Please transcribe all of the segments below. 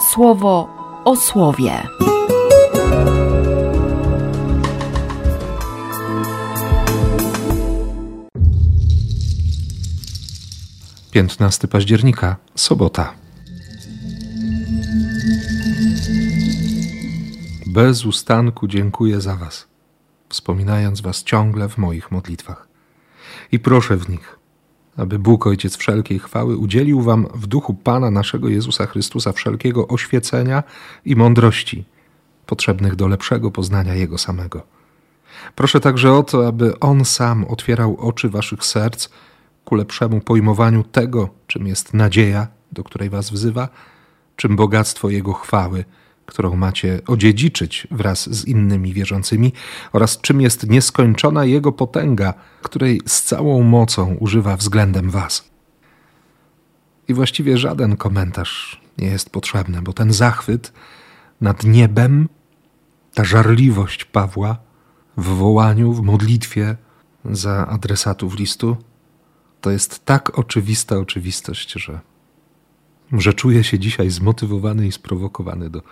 słowo o słowie. 15 października, sobota. Bez ustanku dziękuję za Was, wspominając Was ciągle w moich modlitwach. I proszę w nich, aby Bóg Ojciec wszelkiej chwały udzielił Wam w duchu Pana naszego Jezusa Chrystusa wszelkiego oświecenia i mądrości, potrzebnych do lepszego poznania Jego samego. Proszę także o to, aby On sam otwierał oczy Waszych serc, ku lepszemu pojmowaniu tego, czym jest nadzieja, do której Was wzywa, czym bogactwo Jego chwały, którą macie odziedziczyć wraz z innymi wierzącymi, oraz czym jest nieskończona Jego potęga, której z całą mocą używa względem Was. I właściwie żaden komentarz nie jest potrzebny, bo ten zachwyt nad niebem, ta żarliwość Pawła w wołaniu, w modlitwie za adresatów listu, to jest tak oczywista oczywistość, że, że czuję się dzisiaj zmotywowany i sprowokowany do,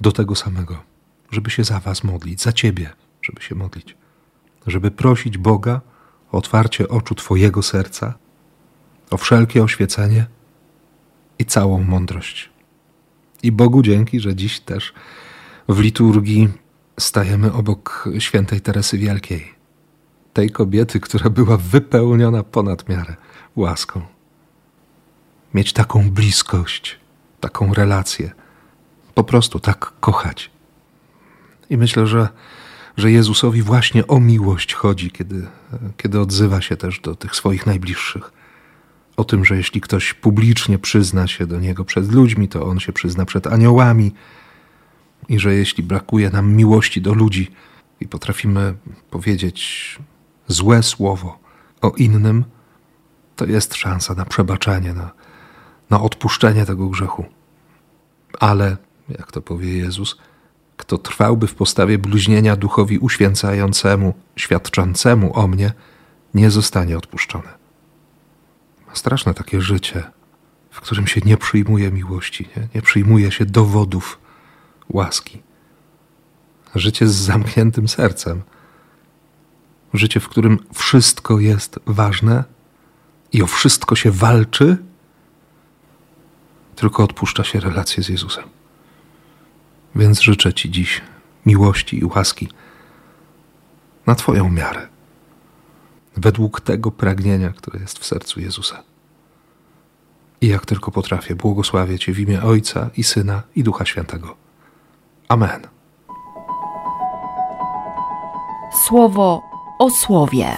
do tego samego, żeby się za Was modlić, za Ciebie, żeby się modlić, żeby prosić Boga o otwarcie oczu Twojego serca, o wszelkie oświecenie i całą mądrość. I Bogu dzięki, że dziś też w liturgii stajemy obok świętej Teresy Wielkiej tej kobiety, która była wypełniona ponad miarę łaską. Mieć taką bliskość, taką relację, po prostu tak kochać. I myślę, że, że Jezusowi właśnie o miłość chodzi, kiedy, kiedy odzywa się też do tych swoich najbliższych. O tym, że jeśli ktoś publicznie przyzna się do Niego przed ludźmi, to On się przyzna przed aniołami, i że jeśli brakuje nam miłości do ludzi i potrafimy powiedzieć złe słowo o innym, to jest szansa na przebaczenie, na, na odpuszczenie tego grzechu. Ale, jak to powie Jezus, kto trwałby w postawie bluźnienia duchowi uświęcającemu, świadczącemu o mnie, nie zostanie odpuszczony. Straszne takie życie, w którym się nie przyjmuje miłości, nie, nie przyjmuje się dowodów łaski. Życie z zamkniętym sercem życie, w którym wszystko jest ważne i o wszystko się walczy, tylko odpuszcza się relacje z Jezusem. Więc życzę Ci dziś miłości i łaski na Twoją miarę, według tego pragnienia, które jest w sercu Jezusa. I jak tylko potrafię, błogosławię Cię w imię Ojca i Syna i Ducha Świętego. Amen. Słowo o słowie.